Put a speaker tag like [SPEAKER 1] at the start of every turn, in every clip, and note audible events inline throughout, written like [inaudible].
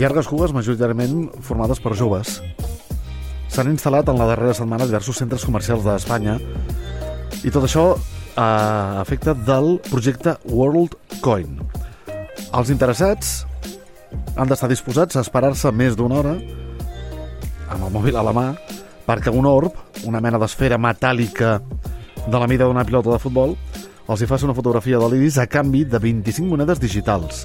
[SPEAKER 1] llargues cues majoritàriament formades per joves. S'han instal·lat en la darrera setmana diversos centres comercials d'Espanya i tot això a efecte del projecte World Coin. Els interessats han d'estar disposats a esperar-se més d'una hora amb el mòbil a la mà perquè un orb, una mena d'esfera metàl·lica de la mida d'una pilota de futbol, els hi faci una fotografia de l'iris a canvi de 25 monedes digitals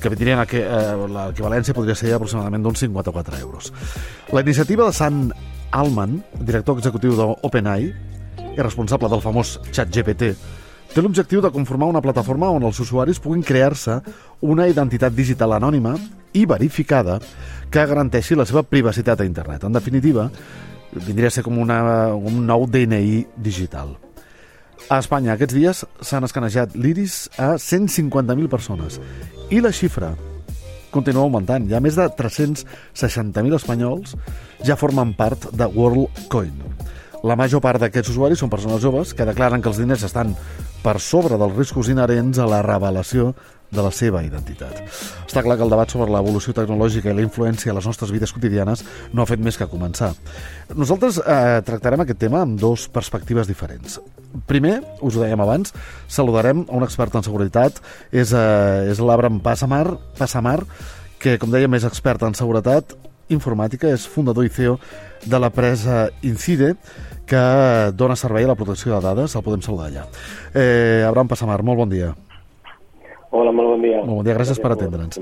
[SPEAKER 1] que que eh, l'equivalència podria ser aproximadament d'uns 54 euros. La iniciativa de Sant Alman, director executiu d'OpenAI i responsable del famós ChatGPT, té l'objectiu de conformar una plataforma on els usuaris puguin crear-se una identitat digital anònima i verificada que garanteixi la seva privacitat a internet. En definitiva, vindria a ser com una, un nou DNI digital. A Espanya aquests dies s'han escanejat l'iris a 150.000 persones i la xifra continua augmentant. Ha més de 360.000 espanyols ja formen part de WorldCoin. La major part d'aquests usuaris són persones joves que declaren que els diners estan per sobre dels riscos inherents a la revelació de la seva identitat. Està clar que el debat sobre l'evolució tecnològica i la influència a les nostres vides quotidianes no ha fet més que començar. Nosaltres eh, tractarem aquest tema amb dos perspectives diferents. Primer, us ho dèiem abans, saludarem a un expert en seguretat, és, eh, és l'Abram Passamar, Passamar, que, com dèiem, és expert en seguretat informàtica, és fundador i CEO de la presa Incide, que dona servei a la protecció de dades. El podem saludar allà. Eh, Abraham Passamar, molt bon dia.
[SPEAKER 2] Hola, molt bon dia.
[SPEAKER 1] Molt bon dia, gràcies, gràcies per atendre'ns.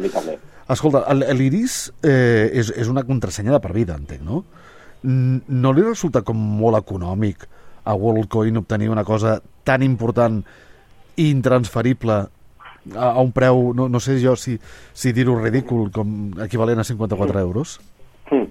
[SPEAKER 1] Escolta, l'Iris eh, és, és una contrasenya de per vida, entenc, no? No li resulta com molt econòmic a WorldCoin obtenir una cosa tan important i intransferible a, a un preu, no, no sé jo si, si dir-ho ridícul, com equivalent a 54 mm. euros?
[SPEAKER 2] Mm.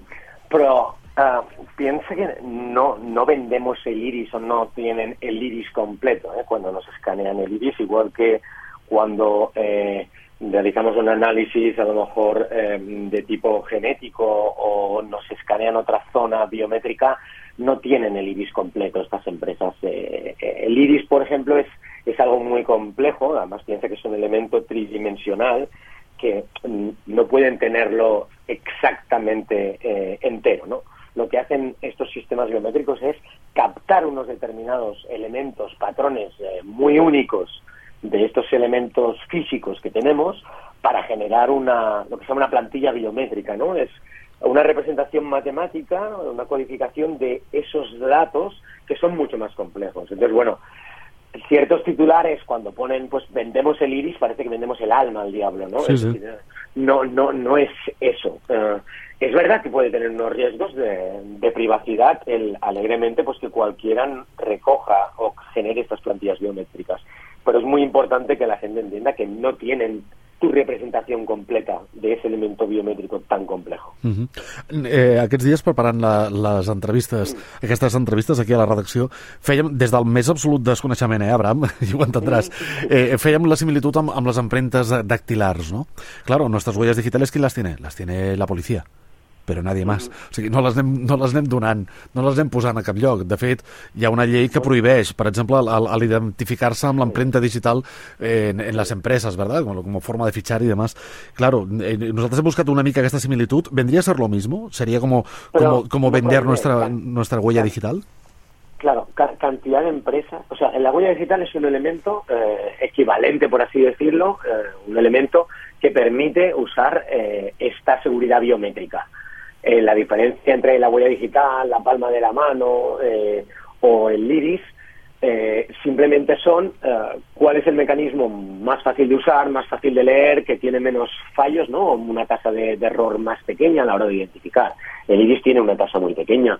[SPEAKER 2] Però uh, piensa que no, no vendemos el iris o no tienen el iris completo, ¿eh? cuando nos escanean el iris, igual que cuando eh, realizamos un análisis a lo mejor eh, de tipo genético o nos escanean otra zona biométrica, no tienen el iris completo estas empresas. Eh, el iris, por ejemplo, es, es algo muy complejo, además piensa que es un elemento tridimensional que mm, no pueden tenerlo exactamente entero, ¿no? Lo que hacen estos sistemas biométricos es captar unos determinados elementos, patrones muy únicos de estos elementos físicos que tenemos para generar una, lo que se llama una plantilla biométrica, ¿no? Es una representación matemática, una codificación de esos datos que son mucho más complejos. Entonces, bueno, ciertos titulares cuando ponen, pues vendemos el iris, parece que vendemos el alma al diablo, ¿no? No, no, no es eso. Eh, es verdad que puede tener unos riesgos de, de, privacidad el alegremente, pues que cualquiera recoja o genere estas plantillas biométricas pero es muy importante que la gente entienda que no tienen tu representació completa d'aquest element biomètric tan complejo. Uh
[SPEAKER 1] -huh. eh, aquests dies preparant la, les entrevistes, mm. aquestes entrevistes aquí a la redacció, fèiem, des del més absolut desconeixement, eh, Abraham, [laughs] i ho entendràs, eh, fèiem la similitud amb, amb les empremtes dactilars, ¿no? Claro, nuestras huellas digitales, ¿quién las tiene? Las tiene la policía però nadie més. O sigui, no les, anem, no les anem donant, no les anem posant a cap lloc. De fet, hi ha una llei que prohibeix, per exemple, l'identificar-se amb l'empremta digital en, en les empreses, ¿verdad? Como, como forma de fichar y demás. Claro, eh, nosotros hemos buscat una mica aquesta similitud. ¿Vendría a ser lo mismo? ¿Sería como, pero, como, como vender nuestra, nuestra huella digital?
[SPEAKER 2] Claro, cantidad de empresas. O sea, la huella digital es un elemento eh, equivalente, por así decirlo, eh, un elemento que permite usar eh, esta seguridad biométrica. Eh, la diferencia entre la huella digital, la palma de la mano eh, o el iris eh, simplemente son eh, cuál es el mecanismo más fácil de usar, más fácil de leer, que tiene menos fallos, ¿no? Una tasa de, de error más pequeña a la hora de identificar. El iris tiene una tasa muy pequeña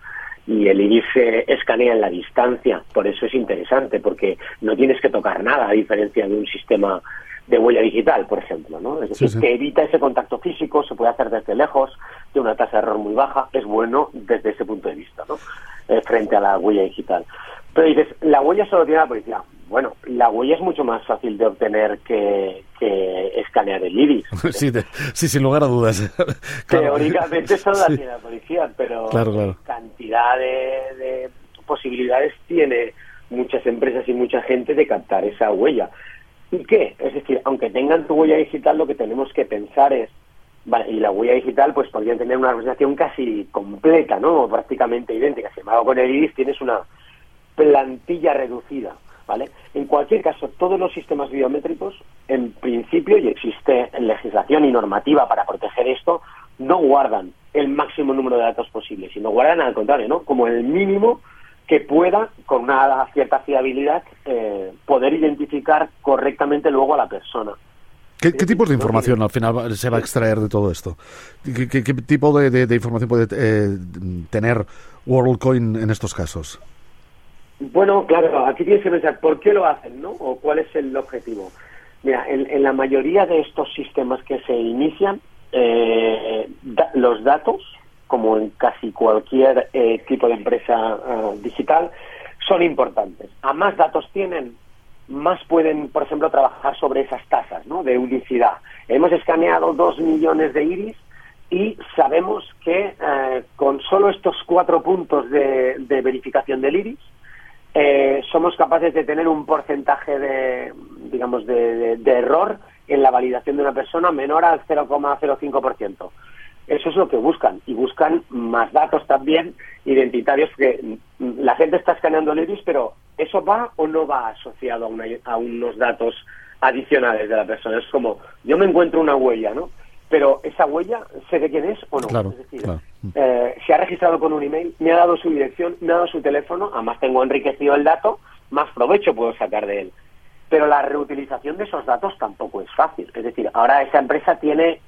[SPEAKER 2] y el iris se escanea en la distancia, por eso es interesante, porque no tienes que tocar nada, a diferencia de un sistema de huella digital, por ejemplo, ¿no? Es decir, sí, sí. que evita ese contacto físico, se puede hacer desde lejos, de una tasa de error muy baja, es bueno desde ese punto de vista, ¿no? Eh, frente a la huella digital. Pero dices, la huella solo tiene la policía. Bueno, la huella es mucho más fácil de obtener que, que escanear el iris. [laughs]
[SPEAKER 1] Sí, sí, sin lugar a dudas. [laughs]
[SPEAKER 2] claro. Teóricamente solo la tiene la policía, pero
[SPEAKER 1] claro, claro.
[SPEAKER 2] cantidad de, de posibilidades tiene muchas empresas y mucha gente de captar esa huella. ¿Y qué? Es decir, aunque tengan tu huella digital, lo que tenemos que pensar es, Vale, y la huella digital pues podría tener una representación casi completa, ¿no? O prácticamente idéntica. Sin embargo, con el iris tienes una plantilla reducida, ¿vale? En cualquier caso, todos los sistemas biométricos, en principio, y existe legislación y normativa para proteger esto, no guardan el máximo número de datos posible, sino guardan al contrario, ¿no? Como el mínimo que pueda, con una cierta fiabilidad, eh, poder identificar correctamente luego a la persona.
[SPEAKER 1] ¿Qué, tipos de información al final se va a extraer de todo esto? ¿Qué, tipo de, información puede eh, tener WorldCoin en estos casos?
[SPEAKER 2] Bueno, claro, aquí tienes que pensar por qué lo hacen, ¿no? O cuál es el objetivo. Mira, en, la mayoría de estos sistemas que se inician, eh, los datos, como en casi cualquier eh, tipo de empresa digital, son importantes. A más datos tienen, más pueden, por ejemplo, trabajar sobre esas tasas ¿no? de unicidad. Hemos escaneado dos millones de iris y sabemos que eh, con solo estos cuatro puntos de, verificación del iris eh, somos capaces de tener un porcentaje de, digamos, de, de error en la validación de una persona menor al 0,05%. Eso es lo que buscan. Y buscan más datos también identitarios, porque la gente está escaneando el iris, pero ¿eso va o no va asociado a, unos datos adicionales de la persona? Es como, yo me encuentro una huella, ¿no? Pero esa huella, ¿sé de quién es o no?
[SPEAKER 1] Claro,
[SPEAKER 2] es decir, eh, se ha registrado con un email, me ha dado su dirección, me ha dado su teléfono, además tengo enriquecido el dato, más provecho puedo sacar de él. Pero la reutilización de esos datos tampoco es fácil. Es decir, ahora esa empresa tiene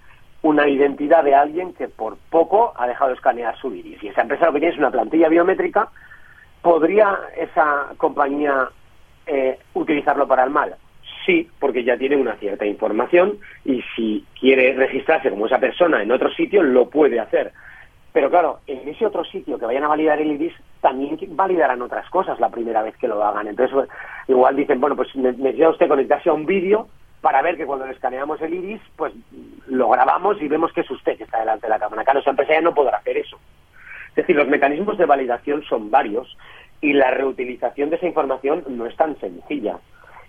[SPEAKER 2] una identidad de alguien que por poco ha dejado de escanear su iris. Y esa empresa lo que tiene es una plantilla biométrica. ¿Podría esa compañía eh, utilizarlo para el mal? Sí, porque ya tiene una cierta información y si quiere registrarse como esa persona en otro sitio, lo puede hacer. Pero claro, en ese otro sitio que vayan a validar el iris, también validarán otras cosas la primera vez que lo hagan. Entonces, igual dicen, bueno, pues necesita usted conectarse a un vídeo para ver que cuando le escaneamos el iris, pues lo grabamos y vemos que es usted que está delante de la cámara. Claro, esa empresa ya no podrá hacer eso. Es decir, los mecanismos de validación son varios y la reutilización de esa información no es tan sencilla.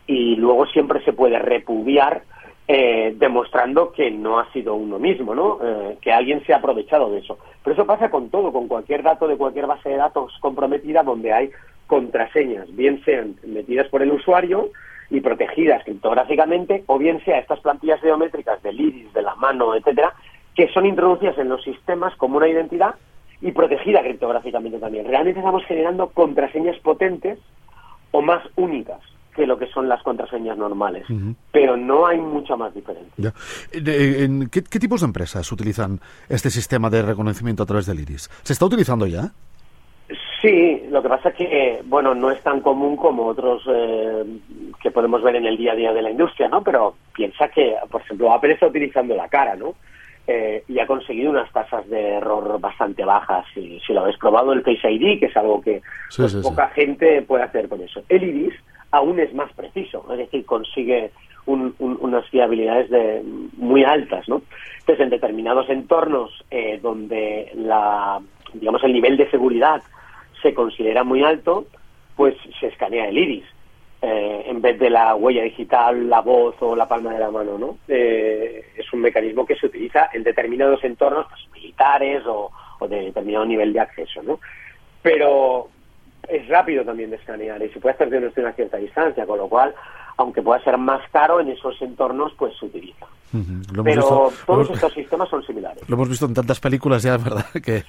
[SPEAKER 2] Y luego siempre se puede repudiar eh, demostrando que no ha sido uno mismo, ¿no? Eh, que alguien se ha aprovechado de eso. Pero eso pasa con todo, con cualquier dato de cualquier base de datos comprometida donde hay contraseñas, bien sean metidas por el usuario, y protegidas criptográficamente, o bien sea estas plantillas geométricas del iris, de la mano, etcétera, que son introducidas en los sistemas como una identidad y protegida criptográficamente también. Realmente estamos generando contraseñas potentes o más únicas que lo que son las contraseñas normales, pero no hay mucha más diferencia.
[SPEAKER 1] ¿En qué, qué tipos de empresas utilizan este sistema de reconocimiento a través del iris? ¿Se está utilizando ya?
[SPEAKER 2] Sí, lo que pasa es que, bueno, no es tan común como otros eh, que podemos ver en el día a día de la industria, ¿no? Pero piensa que, por ejemplo, Apple está utilizando la cara, ¿no? Eh, y ha conseguido unas tasas de error bastante bajas. Si, si lo habéis probado, el Face ID, que es algo que pues, poca gente puede hacer con eso. El iris aún es más preciso, es decir, consigue unas fiabilidades de, muy altas, ¿no? Entonces, en determinados entornos eh, donde la, digamos, el nivel de seguridad se considera muy alto, pues se escanea el iris. Eh, en vez de la huella digital, la voz o la palma de la mano, ¿no? Eh, es un mecanismo que se utiliza en determinados entornos pues, militares o, de determinado nivel de acceso, ¿no? Pero es rápido también de escanear y se puede hacer desde una cierta distancia, con lo cual, aunque pueda ser más caro, en esos entornos pues se utiliza. Pero todos estos sistemas son similares.
[SPEAKER 1] Lo hemos visto en tantas películas ya, [laughs] ¿verdad? Que,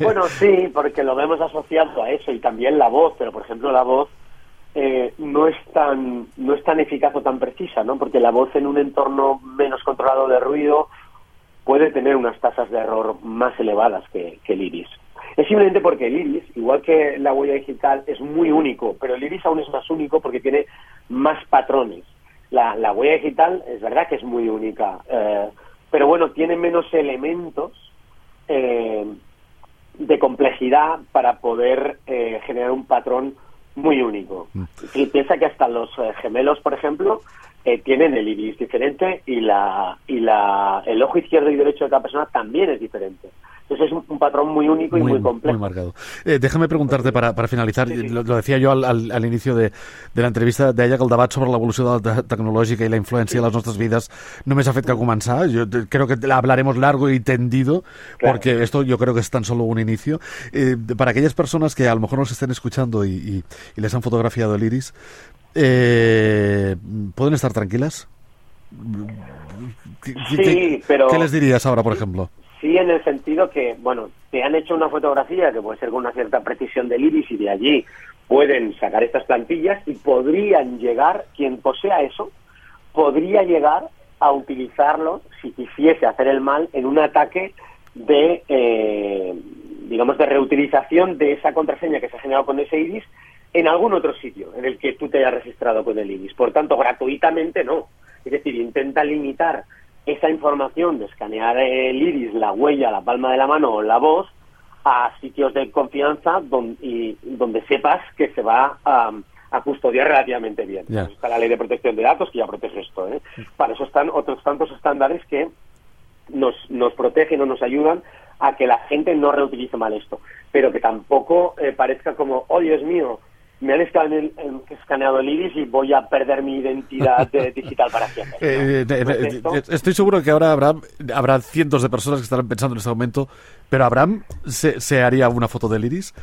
[SPEAKER 2] Bueno, sí, porque lo vemos asociado a eso y también la voz, pero por ejemplo la voz eh, no es tan no es tan eficaz o tan precisa, ¿no? Porque la voz en un entorno menos controlado de ruido puede tener unas tasas de error más elevadas que, que el iris. Es simplemente porque el iris, igual que la huella digital, es muy único, pero el iris aún es más único porque tiene más patrones la, la huella digital es verdad que es muy única, eh, pero bueno, tiene menos elementos eh, de complejidad para poder eh, generar un patrón muy único. Mm. Y piensa que hasta los gemelos, por ejemplo, tienen el iris diferente y la y la el ojo izquierdo y derecho de cada persona también es diferente. Entonces es un, patrón muy único y muy, complejo.
[SPEAKER 1] Muy marcado. Eh, déjame preguntarte para, para finalizar, Lo, decía yo al, al, inicio de, de l'entrevista, deia que el debat sobre l'evolució de la tecnològica i la influència sí. a les nostres vides només ha fet que començar. Yo creo que hablaremos largo y tendido, claro. porque esto yo creo que es tan solo un inicio. Eh, para aquellas personas que a lo mejor nos estén escuchando y, y, y les han fotografiado el iris, eh, ¿pueden estar tranquilas?
[SPEAKER 2] ¿Qué, sí, qué, pero...
[SPEAKER 1] ¿Qué les dirías ahora, por ejemplo?
[SPEAKER 2] Sí, en el sentido que, bueno, te han hecho una fotografía que puede ser con una cierta precisión del iris y de allí pueden sacar estas plantillas y podrían llegar, quien posea eso, podría llegar a utilizarlo si quisiese hacer el mal en un ataque de, eh, digamos, de reutilización de esa contraseña que se ha generado con ese iris en algún otro sitio en el que tú te hayas registrado con el iris. Por tanto, gratuitamente no. Es decir, intenta limitar esa información de escanear el iris, la huella, la palma de la mano o la voz a sitios de confianza donde, y, donde sepas que se va a, a custodiar relativamente bien.
[SPEAKER 1] Yeah.
[SPEAKER 2] Está la ley de protección de datos que ya protege esto. ¿eh? Para eso están otros tantos estándares que nos, nos protegen o nos ayudan a que la gente no reutilice mal esto, pero que tampoco eh, parezca como, oh Dios mío, me han escaneado el iris y voy a perder mi identidad [laughs] digital para siempre.
[SPEAKER 1] Eh, eh, eh, estoy seguro que ahora habrá, habrá cientos de personas que estarán pensando en este momento, pero Abraham se, se haría una foto del iris.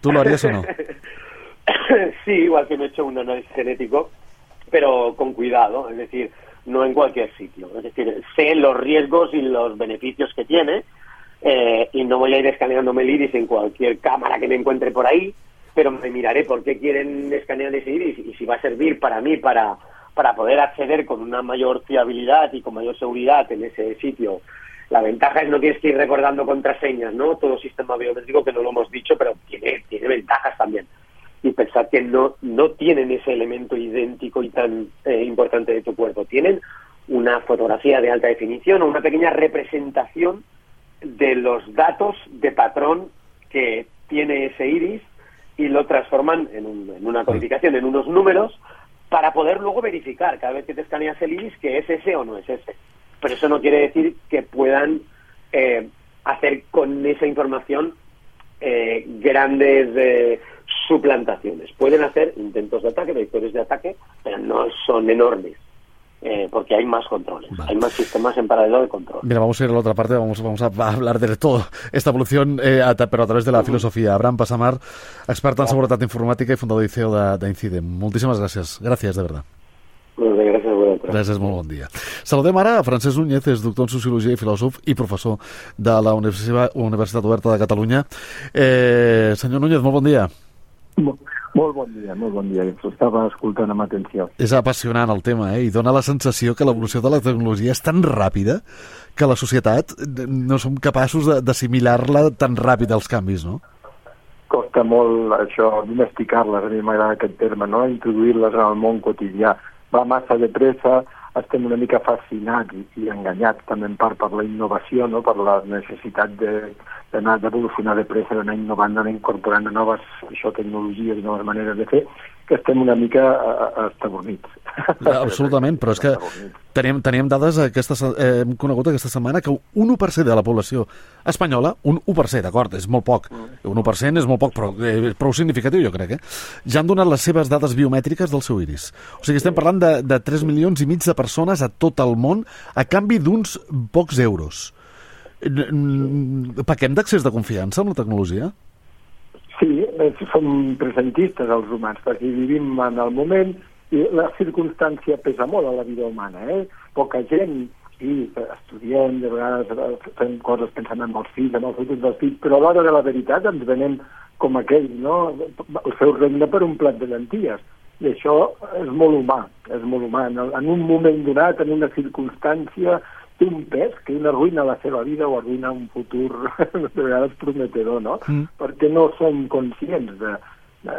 [SPEAKER 1] ¿Tú lo harías o no? [laughs]
[SPEAKER 2] sí, igual que me he hecho un análisis genético, pero con cuidado, es decir, no en cualquier sitio. Es decir, sé los riesgos y los beneficios que tiene eh, y no voy a ir escaneándome el iris en cualquier cámara que me encuentre por ahí pero me miraré por qué quieren escanear ese iris y si va a servir para mí para, para poder acceder con una mayor fiabilidad y con mayor seguridad en ese sitio. La ventaja es no tienes que ir recordando contraseñas, ¿no? Todo sistema biométrico, que no lo hemos dicho, pero tiene, tiene ventajas también. Y pensar que no, no tienen ese elemento idéntico y tan eh, importante de tu cuerpo. Tienen una fotografía de alta definición o una pequeña representación de los datos de patrón que tiene ese iris y lo transforman en, un, en una codificación, en unos números, para poder luego verificar cada vez que te escaneas el iris que es ese o no es ese. Pero eso no quiere decir que puedan eh, hacer con esa información eh, grandes eh, suplantaciones. Pueden hacer intentos de ataque, vectores de ataque, pero no son enormes. Eh, porque hay más controles, vale. hay más sistemas en paralelo de control.
[SPEAKER 1] Mira, vamos a ir a la otra parte, vamos, vamos a hablar de todo esta evolución, eh, a, pero a través de la uh -huh. filosofía. Abraham Pasamar, experta en seguretat informàtica i fundador i CEO d'Incident. Moltíssimes gràcies, gràcies, de verdad.
[SPEAKER 2] Molt bé, gràcies.
[SPEAKER 1] Gràcies, molt bon dia. Saludem ara a Francesc Núñez, és doctor en Sociologia i filòsof i professor de la Universitat, Universitat Oberta de Catalunya. Eh, senyor Núñez, molt bon dia.
[SPEAKER 3] Molt, bon dia, molt bon dia. Estava escoltant amb atenció.
[SPEAKER 1] És apassionant el tema, eh? I dona la sensació que l'evolució de la tecnologia és tan ràpida que la societat no som capaços d'assimilar-la tan ràpid als canvis, no?
[SPEAKER 3] Costa molt això, domesticar-les, a mi m'agrada aquest terme, no? Introduir-les en el món quotidià. Va massa de pressa, estem una mica fascinats i, i enganyats també en part per la innovació, no? per la necessitat d'anar d'evolucionar de pressa, d'anar innovant, d'anar incorporant noves això, tecnologies i noves maneres de fer, que estem una mica estabornits.
[SPEAKER 1] Absolutament, però és que teníem, teníem dades, aquesta, eh, hem conegut aquesta setmana que un 1% de la població espanyola, un 1%, d'acord, és molt poc, un 1% és molt poc, però eh, prou significatiu, jo crec, eh? ja han donat les seves dades biomètriques del seu iris. O sigui, estem parlant de, de 3 milions i mig de persones a tot el món a canvi d'uns pocs euros. Paquem d'accés de confiança amb la tecnologia?
[SPEAKER 3] Sí, som presentistes els humans, perquè vivim en el moment i la circumstància pesa molt a la vida humana, eh? Poca gent, sí, estudiem, de vegades fem coses pensant en els fills, en el futur dels fills, però a l'hora de la veritat ens venem com aquell, no? El seu regne per un plat de lentilles. I això és molt humà, és molt humà. En un moment donat, en una circumstància, té un pes que una arruïna la seva vida o arruïna un futur [laughs] de vegades prometedor, no? Mm. Perquè no som conscients de,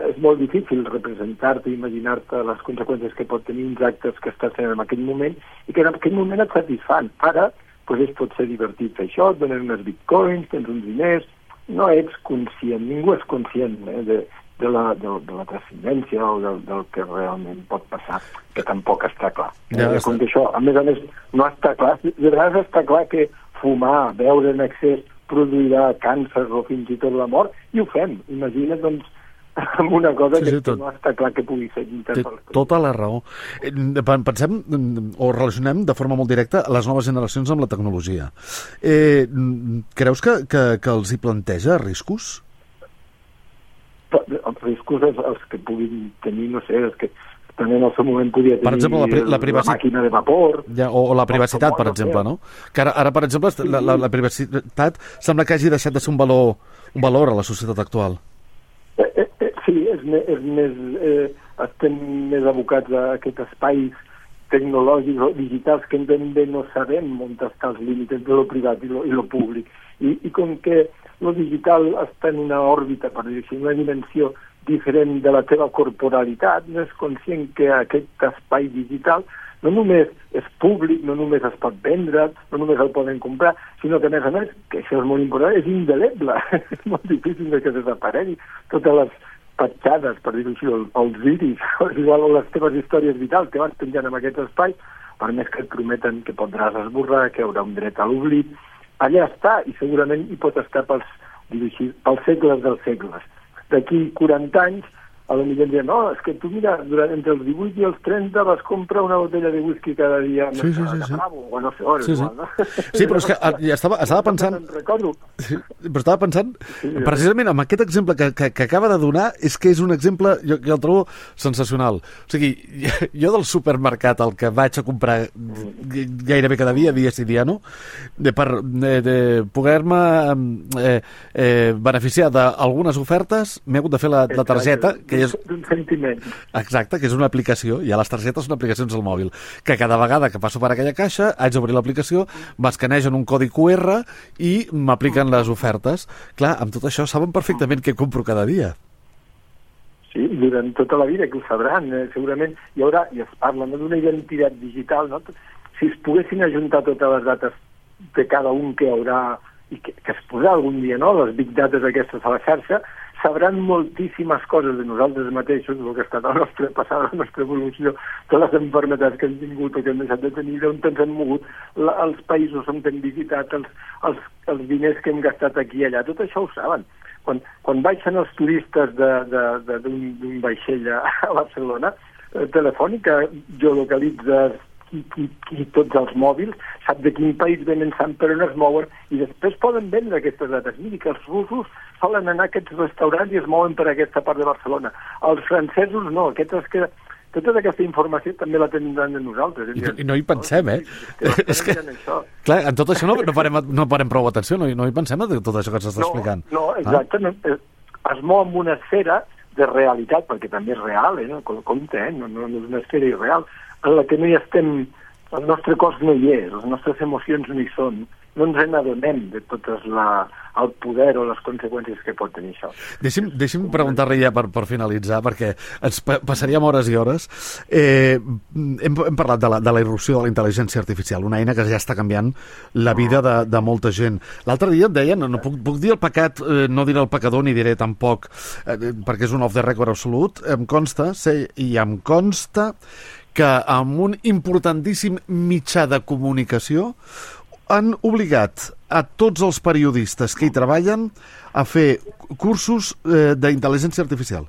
[SPEAKER 3] és molt difícil representar-te, imaginar-te les conseqüències que pot tenir uns actes que estàs fent en aquell moment i que en aquell moment et satisfan. Ara, pues, es pot ser divertit fer això, et donen unes bitcoins, tens uns diners, no ets conscient, ningú és conscient eh, de, de la, de, de la transcendència o del, del que realment pot passar, que tampoc està clar. Ja Com que això, a més a més, no està clar, de vegades està clar que fumar, beure en excés, produirà càncer o fins i tot la mort, i ho fem. Imagina't, doncs, [laughs] amb una cosa sí, sí, que, tot, no està clar que pugui ser
[SPEAKER 1] Té tota la raó. Eh, pensem o relacionem de forma molt directa les noves generacions amb la tecnologia. Eh, creus que, que, que els hi planteja riscos?
[SPEAKER 3] Riscos els, els que puguin tenir, no sé, els que també en el seu moment podia tenir
[SPEAKER 1] per exemple, la, la, privacitat...
[SPEAKER 3] la màquina de vapor...
[SPEAKER 1] Ja, o, o la privacitat, per exemple, no? Que ara, ara per exemple, la, la, la privacitat sembla que hagi deixat de ser un valor, un valor a la societat actual.
[SPEAKER 3] Eh, eh, eh, sí, és, me, és més... Eh, estem més abocats a aquests espais tecnològics o digitals que ben bé no sabem on està els límits de lo privat i lo públic. I, I com que lo digital està en una òrbita, per dir una dimensió diferent de la teva corporalitat, no és conscient que aquest espai digital no només és públic, no només es pot vendre, no només el poden comprar, sinó que, a més a més, que això és molt important, és indeleble. [laughs] és molt difícil que desaparegui. Totes les petjades, per dir-ho així, els iris, [laughs] igual les teves històries vitals que vas penjant en aquest espai, per més que et prometen que podràs esborrar, que hi haurà un dret a l'oblit, allà està, i segurament hi pot estar pels, pels segles dels segles. D'aquí 40 anys a lo millor diuen, no, és que tu mira, durant entre els 18 i els 30 vas comprar una botella de whisky cada dia
[SPEAKER 1] sí, sí, sí, sí.
[SPEAKER 3] Bravo, o no sé, hores,
[SPEAKER 1] sí, sí.
[SPEAKER 3] igual, no?
[SPEAKER 1] Sí, però és que ah, ja estava, estava pensant...
[SPEAKER 3] Recordo.
[SPEAKER 1] Sí, però estava pensant, sí, precisament amb aquest exemple que, que, que acaba de donar, és que és un exemple, jo, jo el trobo sensacional. O sigui, [laughs] jo del supermercat al que vaig a comprar gairebé cada dia, dia sí dia no, de, per de, de poder-me eh, eh, beneficiar d'algunes ofertes, m'he hagut de fer la, la targeta, que
[SPEAKER 3] que és... D'un sentiment.
[SPEAKER 1] Exacte, que és una aplicació, i a les targetes són aplicacions al mòbil, que cada vegada que passo per aquella caixa haig d'obrir l'aplicació, m'escanegen un codi QR i m'apliquen les ofertes. Clar, amb tot això saben perfectament què compro cada dia.
[SPEAKER 3] Sí, durant tota la vida, que ho sabran, eh, segurament hi haurà, i es parla no, d'una identitat digital, no? si es poguessin ajuntar totes les dates de cada un que haurà i que, que es posarà algun dia, no?, les big dates aquestes a la xarxa, sabran moltíssimes coses de nosaltres mateixos, el que ha estat el nostre passat, la nostra evolució, totes les enfermedats que hem tingut o que hem deixat de tenir, d'on ens hem mogut, la, els països on hem visitat, els, els, els diners que hem gastat aquí i allà, tot això ho saben. Quan, quan baixen els turistes d'un vaixell a, a Barcelona, eh, Telefònica geolocalitza qui, qui, qui tots els mòbils, sap de quin país venen, sap per on es mouen, i després poden vendre aquestes dades. Miri que els russos solen anar a aquests restaurants i es mouen per aquesta part de Barcelona. Els francesos no, aquests és que tota aquesta informació també la tindran de nosaltres.
[SPEAKER 1] I, I no hi pensem, eh? és que, clar, en tot això no, no, parem, no parem prou atenció, no, no hi pensem en tot això que s'està
[SPEAKER 3] no,
[SPEAKER 1] explicant.
[SPEAKER 3] No, exacte, ah? no, es mou en una esfera de realitat, perquè també és real, eh? No? Compte, eh? No, no, no és una esfera irreal, en la que no hi estem, el nostre cos no hi és, les nostres emocions no hi són, no ens n'adonem de totes la, el poder o les conseqüències que pot tenir això.
[SPEAKER 1] Deixi'm, deixi'm preguntar-li ja per, per finalitzar, perquè ens pa passaríem hores i hores. Eh, hem, hem parlat de la, de la irrupció de la intel·ligència artificial, una eina que ja està canviant la vida de, de molta gent. L'altre dia et deien, no, no puc, puc dir el pecat, eh, no diré el pecador ni diré tampoc, eh, perquè és un off the record absolut, em consta, sé, i em consta que amb un importantíssim mitjà de comunicació han obligat a tots els periodistes que hi treballen a fer cursos eh, d'intel·ligència artificial.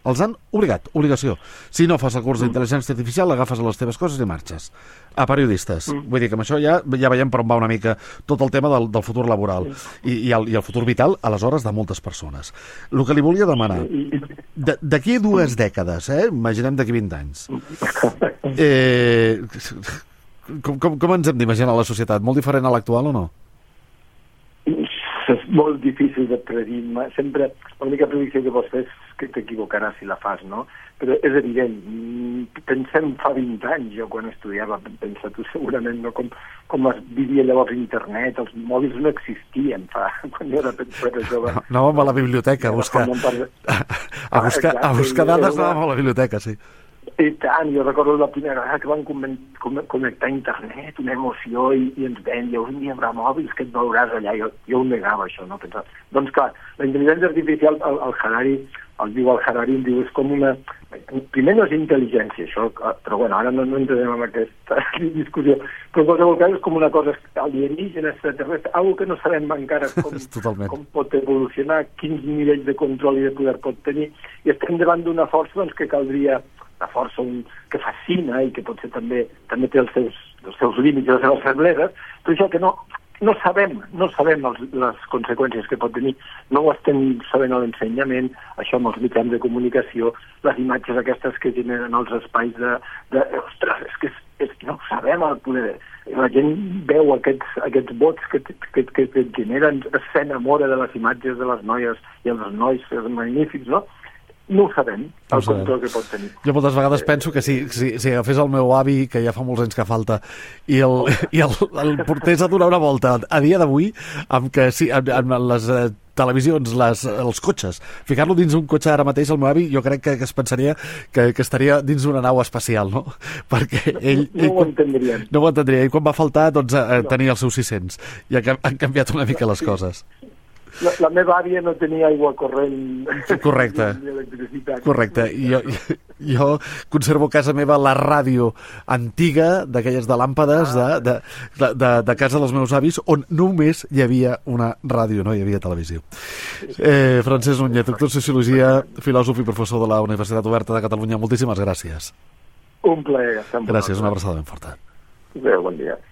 [SPEAKER 1] Els han obligat, obligació. Si no fas el curs d'intel·ligència artificial, agafes les teves coses i marxes. A periodistes. Mm. Vull dir que amb això ja, ja veiem per on va una mica tot el tema del, del futur laboral i, i, el, i el futur vital, aleshores, de moltes persones. El que li volia demanar, d'aquí dues dècades, eh? imaginem d'aquí 20 anys, eh, com, com, com ens hem d'imaginar la societat? Molt diferent a l'actual o no?
[SPEAKER 3] És molt difícil de predir. Sempre, l'única predicció que pots fer és que t'equivocaràs si la fas, no? Però és evident, mm, pensem fa 20 anys, jo quan estudiava, pensa tu segurament, no? com, com es vivia llavors internet, els mòbils no existien fa, [laughs] quan jo era, era jove.
[SPEAKER 1] No, anàvem a la biblioteca a buscar, [laughs] a buscar, a buscar dades, anàvem a la biblioteca, sí.
[SPEAKER 3] I tant, jo recordo la primera vegada que van connectar a internet, una emoció, i, i ens ven, i un dia haurà mòbils que et veuràs allà. Jo, jo ho negava, això, no? Pensava. Doncs clar, la intel·ligència artificial, el, el Harari el diu el Harari, diu, és com una... Primer no és intel·ligència, això, però bueno, ara no, no entrem en aquesta [laughs] discussió, però en qualsevol cas és com una cosa alienígena, extraterrestre, algo que no sabem encara [laughs] com, com pot evolucionar, quins nivells de control i de poder pot tenir, i estem davant d'una força doncs, que caldria la força un, que fascina i que potser també també té els seus, els seus límits i les seves febleses, però això que no, no sabem, no sabem els, les conseqüències que pot tenir, no ho estem sabent a l'ensenyament, això amb els mitjans de comunicació, les imatges aquestes que generen els espais de... de ostres, és que, és, que no ho sabem el poder... La gent veu aquests, aquests vots que, que, que, que generen, s'enamora de les imatges de les noies i els nois, magnífics, no? No ho sabem, el no control que pot tenir.
[SPEAKER 1] Jo moltes vegades penso que si, si, si agafés el meu avi, que ja fa molts anys que falta, i el, oh. [laughs] i el, el portés a donar una volta a dia d'avui, amb que sí, amb, amb les eh, televisions, les, els cotxes, ficar-lo dins un cotxe ara mateix, el meu avi, jo crec que, que es pensaria que, que estaria dins d'una nau espacial, no? [laughs] Perquè ell...
[SPEAKER 3] No, no ell, ho entendria.
[SPEAKER 1] No ho entendria. I quan va faltar, doncs, eh, no. tenia els seus 600. I han canviat una mica les coses.
[SPEAKER 3] La, la meva àvia no tenia aigua corrent.
[SPEAKER 1] Correcte. [laughs] Correcte. Jo, jo conservo a casa meva la ràdio antiga, d'aquelles de làmpades, ah. de, de, de, de casa dels meus avis, on només hi havia una ràdio, no hi havia televisió. Eh, Francesc Núñez, doctor en Sociologia, filòsof i professor de la Universitat Oberta de Catalunya, moltíssimes gràcies.
[SPEAKER 3] Un plaer.
[SPEAKER 1] Gràcies, una abraçada ben forta.
[SPEAKER 3] Bé, bon dia.